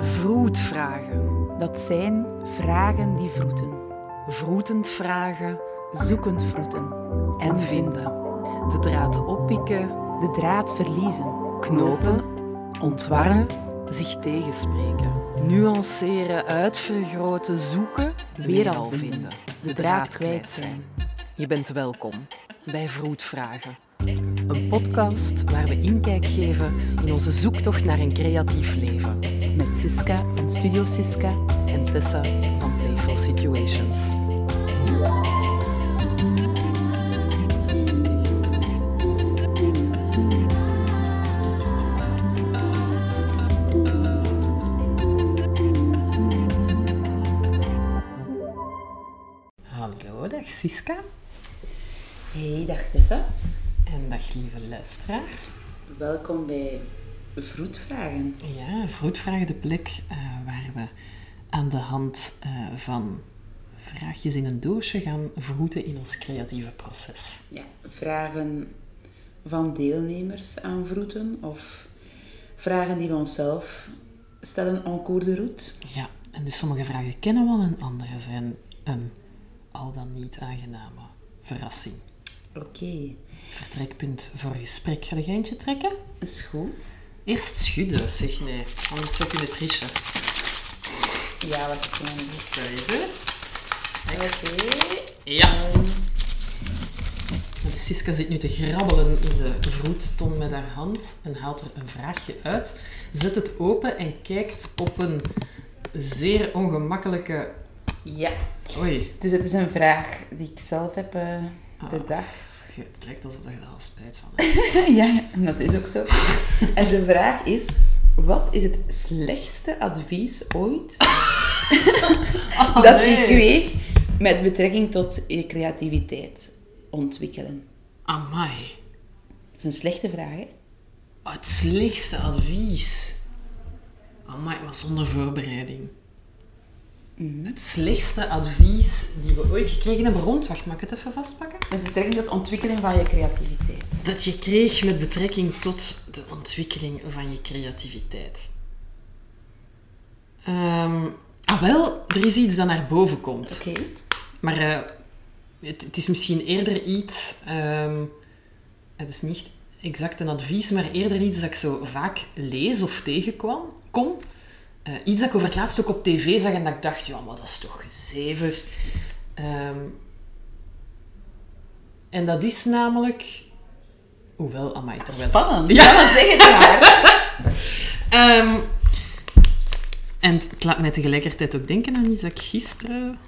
Vroetvragen. Dat zijn vragen die vroeten, Vroetend vragen zoekend vroeten. en vinden. De draad oppikken, De draad verliezen, knopen, ontwarren, zich tegenspreken. Nuanceren, uitvergroten, zoeken, weer al vinden. De draad kwijt zijn. Je bent welkom bij Vroetvragen. Een podcast waar we inkijk geven in onze zoektocht naar een creatief leven. met Siska van Studio Siska. En Tessa van Playful Situations. Hallo, dag Siska. Hey, dag Tessa. En dag lieve luisteraar. Welkom bij Vroetvragen. Ja, Vroetvragen, de plek eh, waar we aan de hand eh, van vraagjes in een doosje gaan vroeten in ons creatieve proces. Ja, vragen van deelnemers aan vroeten of vragen die we onszelf stellen en cours de route. Ja, en dus sommige vragen kennen we al en andere zijn een al dan niet aangename verrassing. Oké, Vertrekpunt voor gesprek. Ga je eentje trekken? is goed. Eerst schudden, zeg nee. Anders zou ik kunnen trichen. Ja, waarschijnlijk. Zo is het. Oké. Ja. Ehm, Dus Siska zit nu te grabbelen in de vroetton met haar hand en haalt er een vraagje uit. Zet het open en kijkt op een zeer ongemakkelijke... ja, Oei, dus het is een vraag die ik zelf heb eh, Ah. bedacht. het lijkt alsof je er al spijt van hebt. ja, dat is ook zo. En de vraag is, wat is het slechtste advies ooit Oh, dat je kreeg met betrekking tot je creativiteit ontwikkelen? Amai. Dat is een slechte vraag, hè? Oh, het slechtste advies. Amai, maar zonder voorbereiding. Het slechtste advies die we ooit gekregen hebben rond... Wacht, mag ik het even vastpakken? Met betrekking tot ontwikkeling van je creativiteit. Dat je kreeg met betrekking tot de ontwikkeling van je creativiteit. Ehm, ah wel, er is iets dat naar boven komt. Oké. Maar eh, het, het is misschien eerder iets... ehm, het is niet exact een advies, maar eerder iets dat ik zo vaak lees of tegenkwam. Kom. Eh, iets dat ik over het laatst ook op tv zag en dat ik dacht, ja, maar dat is toch zever. Ehm, en dat is namelijk... Hoewel, amai, terwijl... Spannend. Ja. Ja, maar zeg het maar. Ehm, en het laat mij tegelijkertijd ook denken aan iets dat ik gisteren...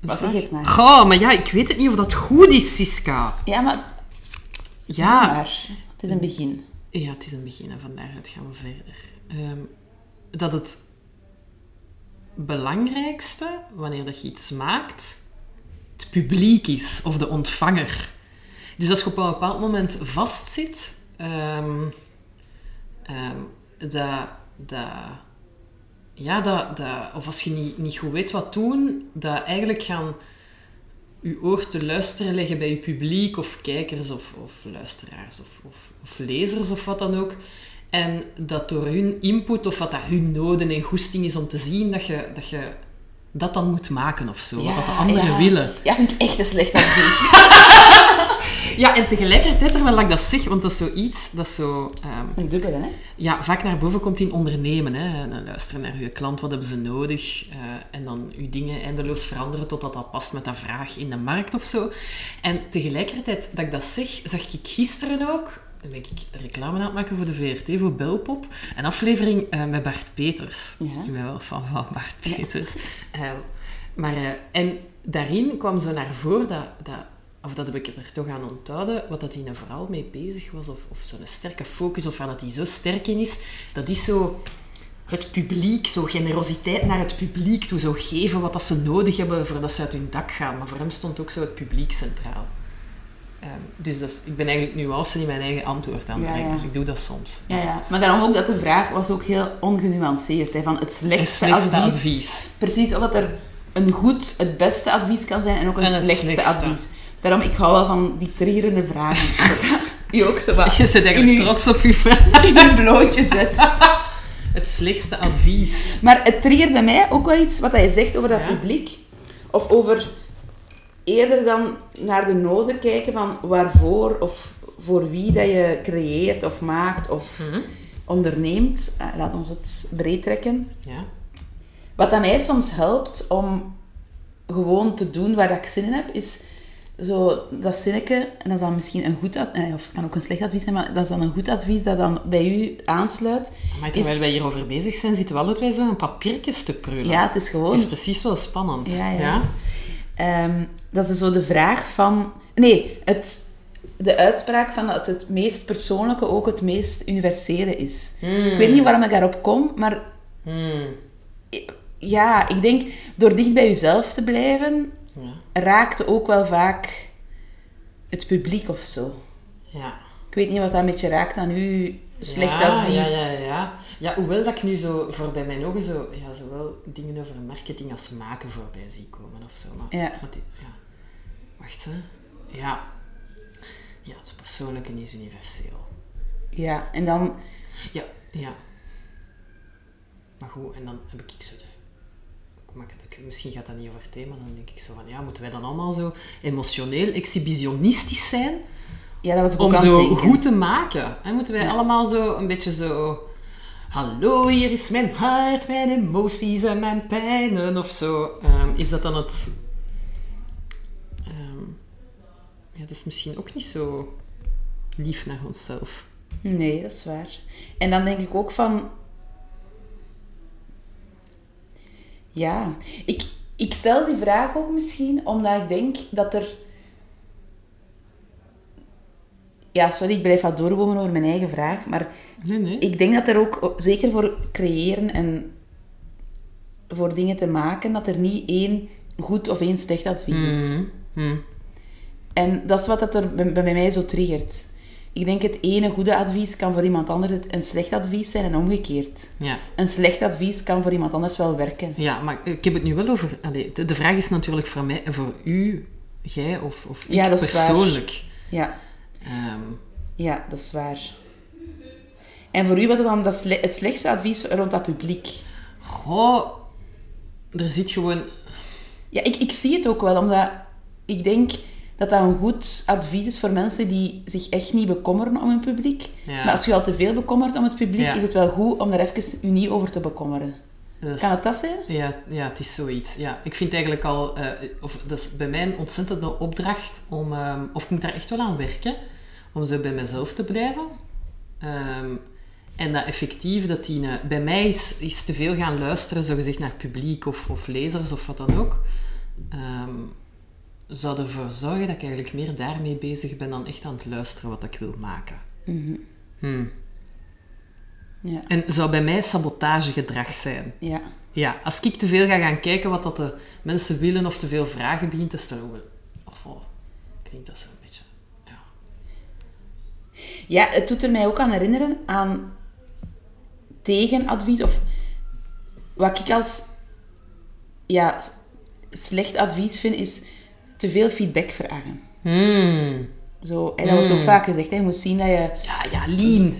Wat zeg het maar. Goh, maar ja, ik weet het niet of dat goed is, Siska. Ja, maar Ja, maar. Het is een begin. ja het is een begin en van daaruit gaan we verder. Ehm, dat het belangrijkste, wanneer dat je iets maakt, het publiek is, of de ontvanger. Dus als je op een bepaald moment vastzit, ehm, dat, dat, ja, dat, dat, of als je niet, niet goed weet wat doen, dat eigenlijk gaan je oor te luisteren leggen bij je publiek of kijkers of, of luisteraars of, of lezers of wat dan ook. En dat door hun input of wat dat hun noden en goesting is om te zien, dat je dat, je dat dan moet maken of zo. wat dat de anderen ja. willen. Ja, vind ik echt een slecht advies. Ja, en tegelijkertijd, terwijl ik dat zeg, want dat is zoiets, dat is zo... ehm, een dubbele, hè? ja, vaak naar boven komt in ondernemen. Hè. En dan luisteren naar je klant, wat hebben ze nodig? eh, en dan je dingen eindeloos veranderen totdat dat past met dat vraag in de markt of zo. En tegelijkertijd dat ik dat zeg, zag ik gisteren ook... Dan ben ik reclame aan het maken voor de VRT, voor Belpop. Een aflevering eh, met Bart Peters. Ja. Ik ben wel fan van Bart Peters. Eh, maar, eh, en daarin kwam zo naar voren dat... dat of dat heb ik er toch aan onthouden, wat dat hij nou vooral mee bezig was, of, of zo'n sterke focus, of waar dat hij zo sterk in is, dat is zo het publiek, zo generositeit naar het publiek toe, zo geven wat dat ze nodig hebben voordat ze uit hun dak gaan. Maar voor hem stond ook zo het publiek centraal. Ehm, dus dat is, ik ben eigenlijk nuance in mijn eigen antwoord aan het brengen. ja. Ik doe dat soms. Ja, ja. Maar daarom ook dat de vraag was ook heel ongenuanceerd. Hè, van het Het slechtste, slechtste advies. advies. Precies, of dat er een goed, het beste advies kan zijn en ook een En slechtste slechtste. advies. Daarom, ik hou wel van die triggerende vragen. Je ook zo wat Je zit eigenlijk trots op je vraag. in je blootje zet. Het slechtste advies. Maar het triggert bij mij ook wel iets wat je zegt over dat publiek. Of over eerder dan naar de noden kijken van waarvoor of voor wie dat je creëert of maakt of Mhm. onderneemt. Eh, laat ons het breed trekken. Ja. Wat dat mij soms helpt om gewoon te doen waar dat ik zin in heb, is zo dat zinnetje, en dat is dan misschien een goed advies, of het kan ook een slecht advies zijn, maar dat is dan een goed advies dat dan bij u aansluit. Maar terwijl Is- wij hierover bezig zijn, zitten we altijd bij zo'n papiertjes te prullen. Ja, het is gewoon... Het is precies wel spannend. Ja, ja. Ehm, dat is zo de vraag van... Nee, het, de uitspraak van dat het meest persoonlijke ook het meest universele is. Ik weet niet waarom ik daarop kom, maar Hmm. ja, ik denk door dicht bij jezelf te blijven, Ja. raakt ook wel vaak het publiek of zo. Ja. Ik weet niet wat dat een beetje raakt aan u slecht ja, advies. Ja, ja, ja. ja, hoewel dat ik nu zo voor bij mijn ogen zo, ja, zowel dingen over marketing als maken voorbij zie komen of zo. Maar, Ja. maar die- ja. Wacht, hè. Ja. Ja, het persoonlijke is universeel. Ja, en dan... Ja, ja. Maar goed, en dan heb ik zo de... Misschien gaat dat niet over het thema, dan denk ik zo van, ja, moeten wij dan allemaal zo emotioneel, exhibitionistisch zijn? Ja, dat was om zo denken. goed te maken. Hè? Moeten wij Ja. allemaal zo een beetje zo... Hallo, hier is mijn hart, mijn emoties en mijn pijnen of zo. Ehm, is dat dan het... Ehm, ja, dat is misschien ook niet zo lief naar onszelf. Nee, dat is waar. En dan denk ik ook van... Ja, ik, ik stel die vraag ook misschien omdat ik denk dat er... Ja, sorry, ik blijf wat doorbomen over mijn eigen vraag, maar Nee, nee. ik denk dat er ook, zeker voor creëren en voor dingen te maken, dat er niet één goed of één slecht advies is. Mhm. Mhm. En dat is wat dat er bij, bij mij zo triggert. Ik denk het ene goede advies kan voor iemand anders een slecht advies zijn en omgekeerd. Ja. Een slecht advies kan voor iemand anders wel werken. ja, maar ik heb het nu wel over... De, vraag is natuurlijk voor mij, voor u, jij of, of ik Ja, dat is waar. persoonlijk. Ja, Ehm, ja, dat is waar. En voor u was het dan dat sle- het slechtste advies rond dat publiek? goh, er zit gewoon... Ja, ik, ik zie het ook wel, omdat ik denk dat dat een goed advies is voor mensen die zich echt niet bekommeren om hun publiek. Ja. Maar als je je al te veel bekommert om het publiek, Ja. is het wel goed om daar even u niet over te bekommeren. Is- Kan het dat zijn? Ja, ja, het is zoiets. Ja, ik vind eigenlijk al, eh, of dat is bij mij een ontzettende opdracht om, ehm, of ik moet daar echt wel aan werken, om zo bij mezelf te blijven. Ehm, en dat effectief, dat die, eh, bij mij is, is te veel gaan luisteren, zogezegd naar publiek of, of lezers of wat dan ook, ehm, zou ervoor zorgen dat ik eigenlijk meer daarmee bezig ben dan echt aan het luisteren wat ik wil maken. Hmm. Ja. En zou bij mij sabotagegedrag zijn. Ja. Ja, als ik te veel ga gaan kijken wat dat de mensen willen of te veel vragen begint te stellen, oh, of, oh, klinkt dat zo een beetje. Ja. Ja, het doet er mij ook aan herinneren aan tegenadvies of wat ik als ja, slecht advies vind is te veel feedback vragen. Hmm. Zo, en dat wordt ook vaak gezegd, hè, je moet zien dat je, Ja, ja, lean.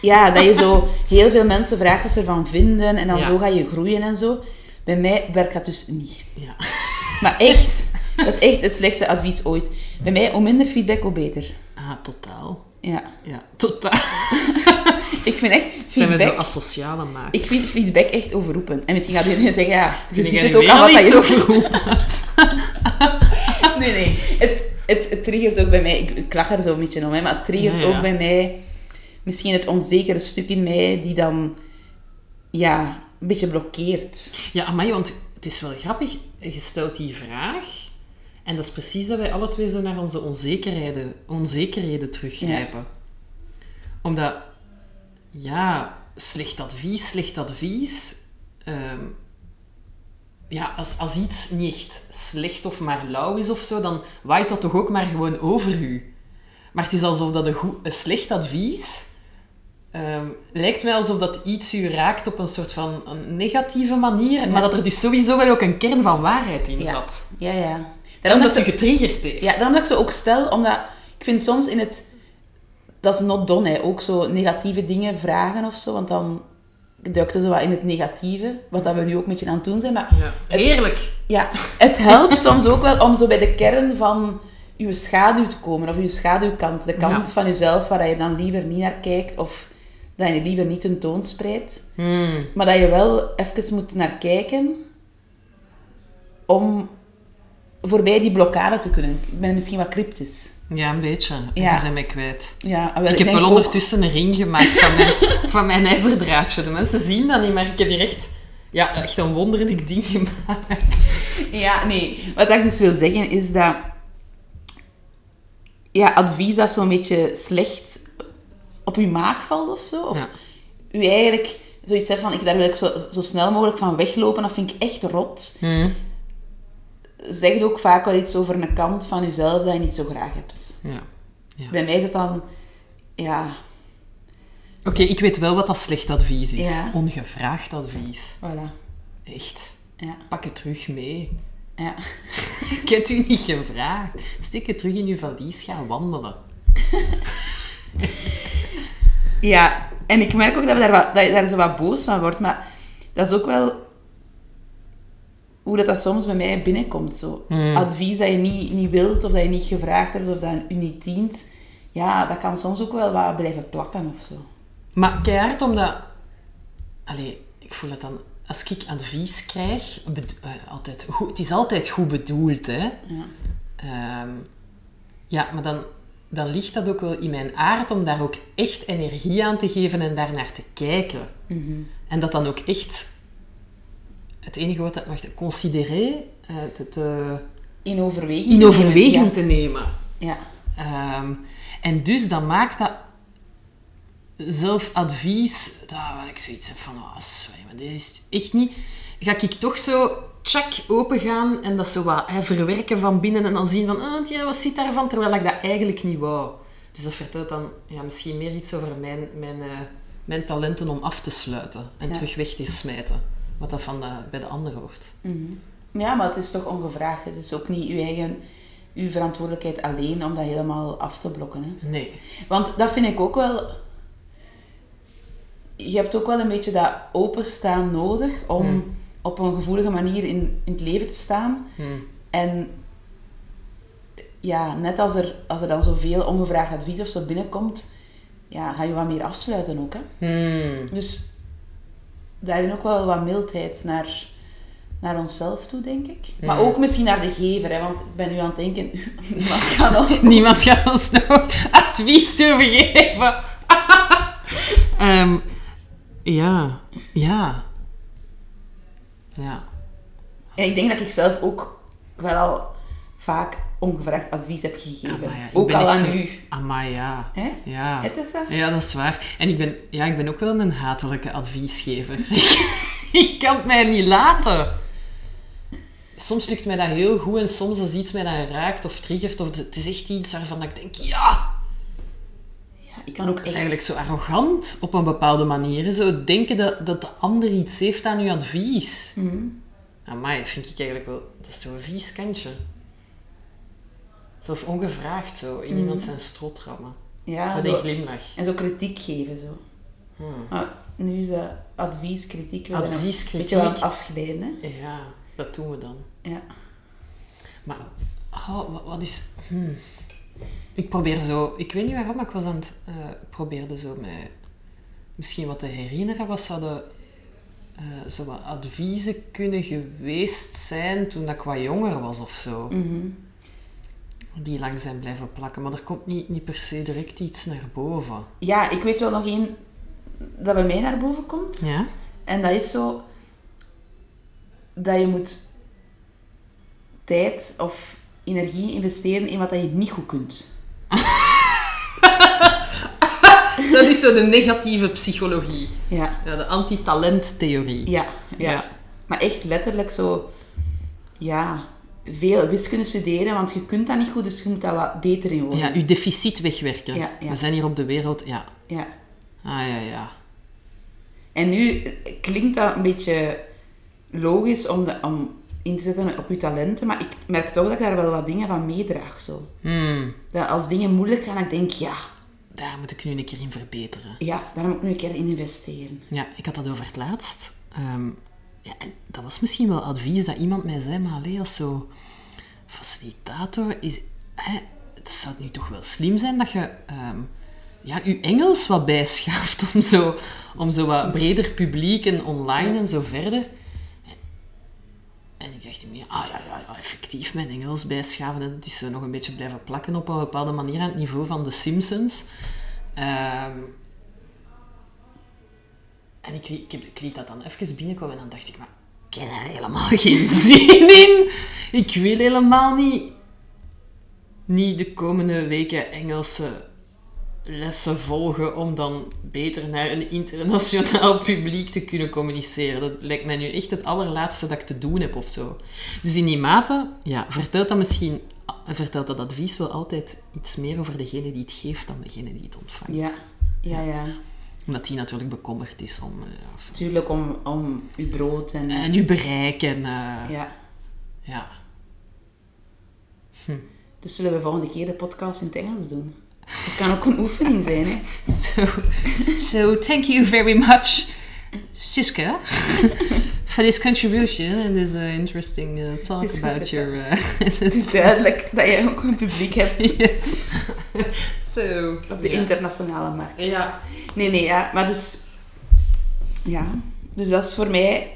Ja, dat je zo heel veel mensen vraagt wat ze ervan vinden en dan Ja. zo ga je groeien en zo. Bij mij werkt dat dus niet. Ja. Maar echt, dat is echt het slechtste advies ooit. Bij mij, hoe minder feedback, hoe beter. Ah, totaal. Ja, Ja, totaal. ik vind echt Zijn we zo feedback... asociale maken? Ik vind feedback echt overroepend. En misschien gaat iedereen zeggen, ja, je Vind ziet het ook aan wat al iets je... roepen? Nee, nee. Het, het, het triggert ook bij mij... Ik, ik lach er zo een beetje om, hè, maar het triggert Ja, ja. ook bij mij... Misschien het onzekere stuk in mij die dan... Ja, een beetje blokkeert. Ja, amai, want het is wel grappig. Je stelt die vraag en dat is precies dat wij alle twee zo naar onze onzekerheden, onzekerheden teruggrijpen. Omdat, ja, slecht advies, slecht advies. ehm, ja, als, als iets niet echt slecht of maar lauw is of zo, dan waait dat toch ook maar gewoon over u. Maar het is alsof dat een, goed, een slecht advies... ehm, lijkt mij alsof dat iets u raakt op een soort van een negatieve manier, maar dat er dus sowieso wel ook een kern van waarheid in zat. Ja, ja. Daarom dat ik getriggerd heeft. Ja, daarom dat ik ze ook stel, omdat ik vind soms in het... Dat is not done, hè. Ook zo negatieve dingen vragen of zo, want dan duikt er zo wat in het negatieve, wat dat we nu ook een beetje aan het doen zijn. Maar Ja. Heerlijk. ja, het helpt soms ook wel om zo bij de kern van je schaduw te komen, of je schaduwkant, de kant Ja. van jezelf waar je dan liever niet naar kijkt, of dat je liever niet tentoonspreidt. Hmm. Maar dat je wel even moet naar kijken om voorbij die blokkade te kunnen. Ik ben misschien wat cryptisch. Ja, een beetje. Ja. Je zijn mij kwijt. Ja, wel, Ik heb wel ook- ondertussen een ring gemaakt van mijn, van mijn ijzerdraadje. De mensen zien dat niet, maar ik heb hier echt, ja, echt een wonderlijk ding gemaakt. Ja, nee. Wat ik dus wil zeggen is dat... Ja, advies dat zo'n beetje slecht op je maag valt of zo. Of Ja. u eigenlijk zoiets zegt van, ik, daar wil ik zo, zo snel mogelijk van weglopen. Dat vind ik echt rot. Hmm. Zegt ook vaak wel iets over een kant van jezelf dat je niet zo graag hebt. Ja. ja. Bij mij is het dan... Ja, Oké, ik weet wel wat dat slecht advies is. Ja. Ongevraagd advies. voilà. Echt. Ja, Pak het terug mee. ja. Ik heb het u niet gevraagd. Steek het terug in uw valies, ga wandelen. Ja, en ik merk ook dat, we daar wat, dat je daar zo wat boos van wordt, maar dat is ook wel hoe dat, dat soms bij mij binnenkomt. Zo. Hmm. Advies dat je niet, niet wilt, of dat je niet gevraagd hebt, of dat je niet dient. Ja, dat kan soms ook wel wat blijven plakken of zo. Maar keihard omdat... Allee, ik voel het dan... Als ik advies krijg... eh, altijd, goed, het is altijd goed bedoeld, hè. Ja. Ehm, ja, maar dan, dan ligt dat ook wel in mijn aard om daar ook echt energie aan te geven en daar naar te kijken. En dat dan ook echt... Het enige woord dat... Wacht, considereren... eh, te, te, In overweging. in te nemen, overweging te nemen. Ja. Ehm, en dus dat maakt dat zelfadvies, dat wat ik zoiets heb van, oh, sorry, maar dit is echt niet... Ga ik toch zo, tjak, open gaan en dat zo wat hè, verwerken van binnen en dan zien van, oh, tja, wat zit daarvan? Terwijl ik dat eigenlijk niet wou. Dus dat vertelt dan ja, misschien meer iets over mijn, mijn, eh, mijn talenten om af te sluiten en Ja. terug weg te smijten. Wat dat van de, bij de ander hoort. ja, maar het is toch ongevraagd. Het is ook niet uw eigen uw verantwoordelijkheid alleen om dat helemaal af te blokken. Hè. Nee. Want dat vind ik ook wel... Je hebt ook wel een beetje dat openstaan nodig om op een gevoelige manier in, in het leven te staan. Hmm. En ja, net als er, als er dan zoveel ongevraagd advies of zo binnenkomt, ja, ga je wat meer afsluiten ook. Hè? Hmm. Dus daarin ook wel wat mildheid naar, naar onszelf toe, denk ik. Maar ook misschien naar de gever, hè, want ik ben nu aan het denken, niemand kan al... Niemand gaat ons nog advies toegeven. Ehm ja, ja. Ja. En ik denk dat ik zelf ook wel al vaak ongevraagd advies heb gegeven. Ook al aan zo- u. Amai, ja. Hè? Ja. Het is dat? Ja, dat is waar. En ik ben, ja, ik ben ook wel een hatelijke adviesgever. ik, ik kan het mij niet laten. Soms lukt mij dat heel goed en soms als iets mij dan raakt of triggert of het is echt iets waarvan ik denk, Ja, ik kan ook Dat is eigenlijk zo arrogant op een bepaalde manier. Zo denken dat, dat de ander iets heeft aan uw advies. Mm. Amai, vind ik eigenlijk wel... Dat is toch een vies kantje. Zelf ongevraagd zo, in iemand zijn strot rammen. Ja, Met een glimlach. en zo kritiek geven, zo. Maar nu is dat advies, kritiek. We zijn Advies, een beetje aan het kritiek. afgeleiden, hè. Ja, dat doen we dan. Ja. Maar, oh, wat, wat is... hmm. Ik probeer zo... Ik weet niet waarom, maar ik was aan het... eh, probeerde zo mij... Misschien wat te herinneren. Wat zouden eh, zo wat adviezen kunnen geweest zijn toen dat ik wat jonger was of zo? Die lang zijn blijven plakken. Maar er komt niet, niet per se direct iets naar boven. Ja, ik weet wel nog één dat bij mij naar boven komt. Ja? En dat is zo... Dat je moet tijd of energie investeren in wat dat je niet goed kunt. Dat is zo de negatieve psychologie. Ja. Ja, de anti-talenttheorie. Ja, ja. Ja. Maar echt letterlijk zo... Ja, veel wiskunde studeren, want je kunt dat niet goed, dus je moet dat wat beter in worden. Ja, uw deficit wegwerken. Ja, ja. We zijn hier op de wereld... Ja. ja. Ah, ja, ja. En nu klinkt dat een beetje logisch om, de, om in te zetten op je talenten. Maar ik merk toch dat ik daar wel wat dingen van meedraag. Zo. Hmm, Dat als dingen moeilijk gaan, ik denk, ja, daar moet ik nu een keer in verbeteren. ja, daar moet ik nu een keer in investeren. Ja, ik had dat over het laatst. Ehm, ja, en dat was misschien wel advies dat iemand mij zei, maar alleen als zo facilitator is... Hè, het zou nu toch wel slim zijn dat je ehm, ja, je Engels wat bijschaft om zo, om zo wat breder publiek en online en zo verder. En ik dacht me, ah ja, ja, ja, effectief mijn Engels bijschaven. En het is nog een beetje blijven plakken op een bepaalde manier aan het niveau van de Simpsons. Ehm, en ik, ik, liet dat dan even binnenkomen en dan dacht ik, maar ik heb daar helemaal geen zin in. Ik wil helemaal niet, niet de komende weken Engelse lessen volgen om dan beter naar een internationaal publiek te kunnen communiceren. Dat lijkt mij nu echt het allerlaatste dat ik te doen heb of zo. Dus in die mate, ja, vertelt dat misschien, vertelt dat advies wel altijd iets meer over degene die het geeft dan degene die het ontvangt. Ja, ja, ja. Omdat die natuurlijk bekommerd is om eh, ja, Natuurlijk om, om je brood en... en uw bereik en eh, ja. Ja. Dus zullen we volgende keer de podcast in het Engels doen? Het kan ook een oefening zijn, hè. So, so thank you very much, Siska, for this contribution and this uh, interesting uh, talk is about your. is Uh, Het is duidelijk dat jij ook een publiek hebt yes. so op de ja. internationale markt. Ja. Nee, nee, ja. Maar dus... Ja. Dus dat is voor mij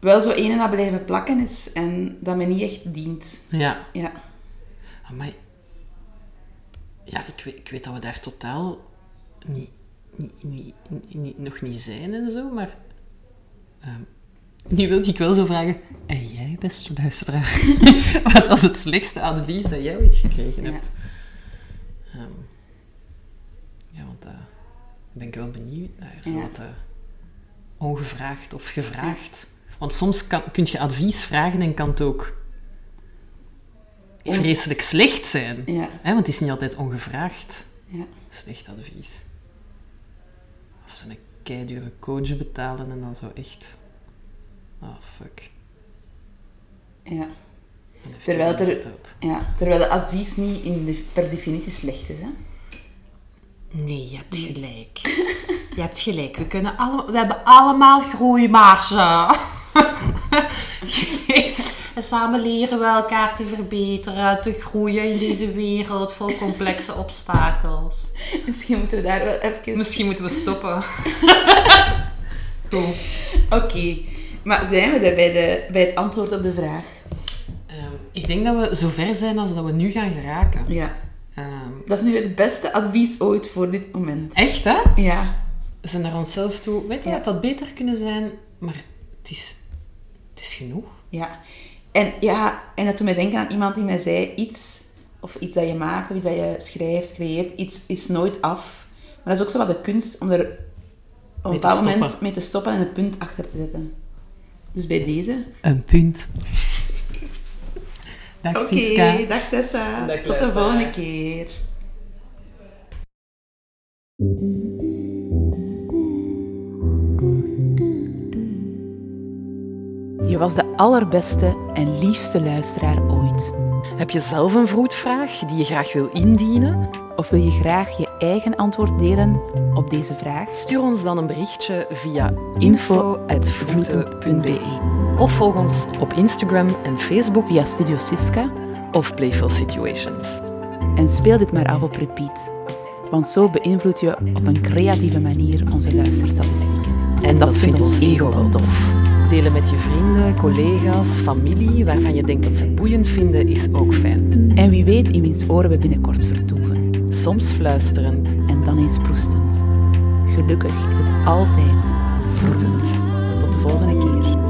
wel zo een en dat blijven plakken is en dat me niet echt dient. Ja. Ja. Maar ja, ik weet, ik weet dat we daar totaal niet, niet, niet, niet- nog niet zijn en zo, maar ehm, nu wil ik wel zo vragen, en jij, beste luisteraar, wat was het slechtste advies dat jij ooit gekregen Ja. hebt? Ehm, ja, want daar ben ik wel benieuwd naar, zo Ja. wat, eh, ongevraagd of gevraagd. Want soms kan, kun je advies vragen en kan het ook vreselijk slecht zijn. Ja. Hè, want het is niet altijd ongevraagd. Ja. Slecht advies. Of ze een keidure coach betalen en dan zo echt... Ah, fuck. Ja. Terwijl er- verteld? ja. Terwijl het advies niet in de, per definitie slecht is, hè. Nee, je hebt gelijk. Je hebt gelijk. We, kunnen alle, we hebben allemaal groeimarge. en samen leren we elkaar te verbeteren, te groeien in deze wereld vol complexe obstakels. Misschien moeten we daar wel even... Misschien moeten we stoppen. Goed. Oké. Maar zijn we er bij, de, bij het antwoord op de vraag? Ehm, ik denk dat we zover zijn als dat we nu gaan geraken. Ja. Ehm, Dat is nu het beste advies ooit voor dit moment. echt, hè? Ja. We zijn naar onszelf toe. Weet je, Ja. dat dat beter kunnen zijn, maar het is, het is genoeg. Ja. En ja, en dat doet mij denken aan iemand die mij zei, iets, of iets dat je maakt, of iets dat je schrijft, creëert, iets is nooit af. Maar dat is ook zo wat de kunst om er op een bepaald moment stoppen. mee te stoppen en een punt achter te zetten. Dus bij deze. Een punt. Dag Oké, Siska. dag Tessa. Dag, Tot de volgende keer. Was de allerbeste en liefste luisteraar ooit. Heb je zelf een vroedvraag die je graag wil indienen? Of wil je graag je eigen antwoord delen op deze vraag? Stuur ons dan een berichtje via info@vroeten.be. of volg ons op Instagram en Facebook Via Studio Siska of Playful Situations. en speel dit maar af op repeat. Want zo beïnvloed je op een creatieve manier onze luisterstatistieken. En dat vindt ons ego wel tof. Delen met je vrienden, collega's, familie waarvan je denkt dat ze boeiend vinden, is ook fijn. En wie weet in wiens oren we binnenkort vertoeven. Soms fluisterend, En dan eens proestend. Gelukkig is het altijd vroetend. Tot de volgende keer.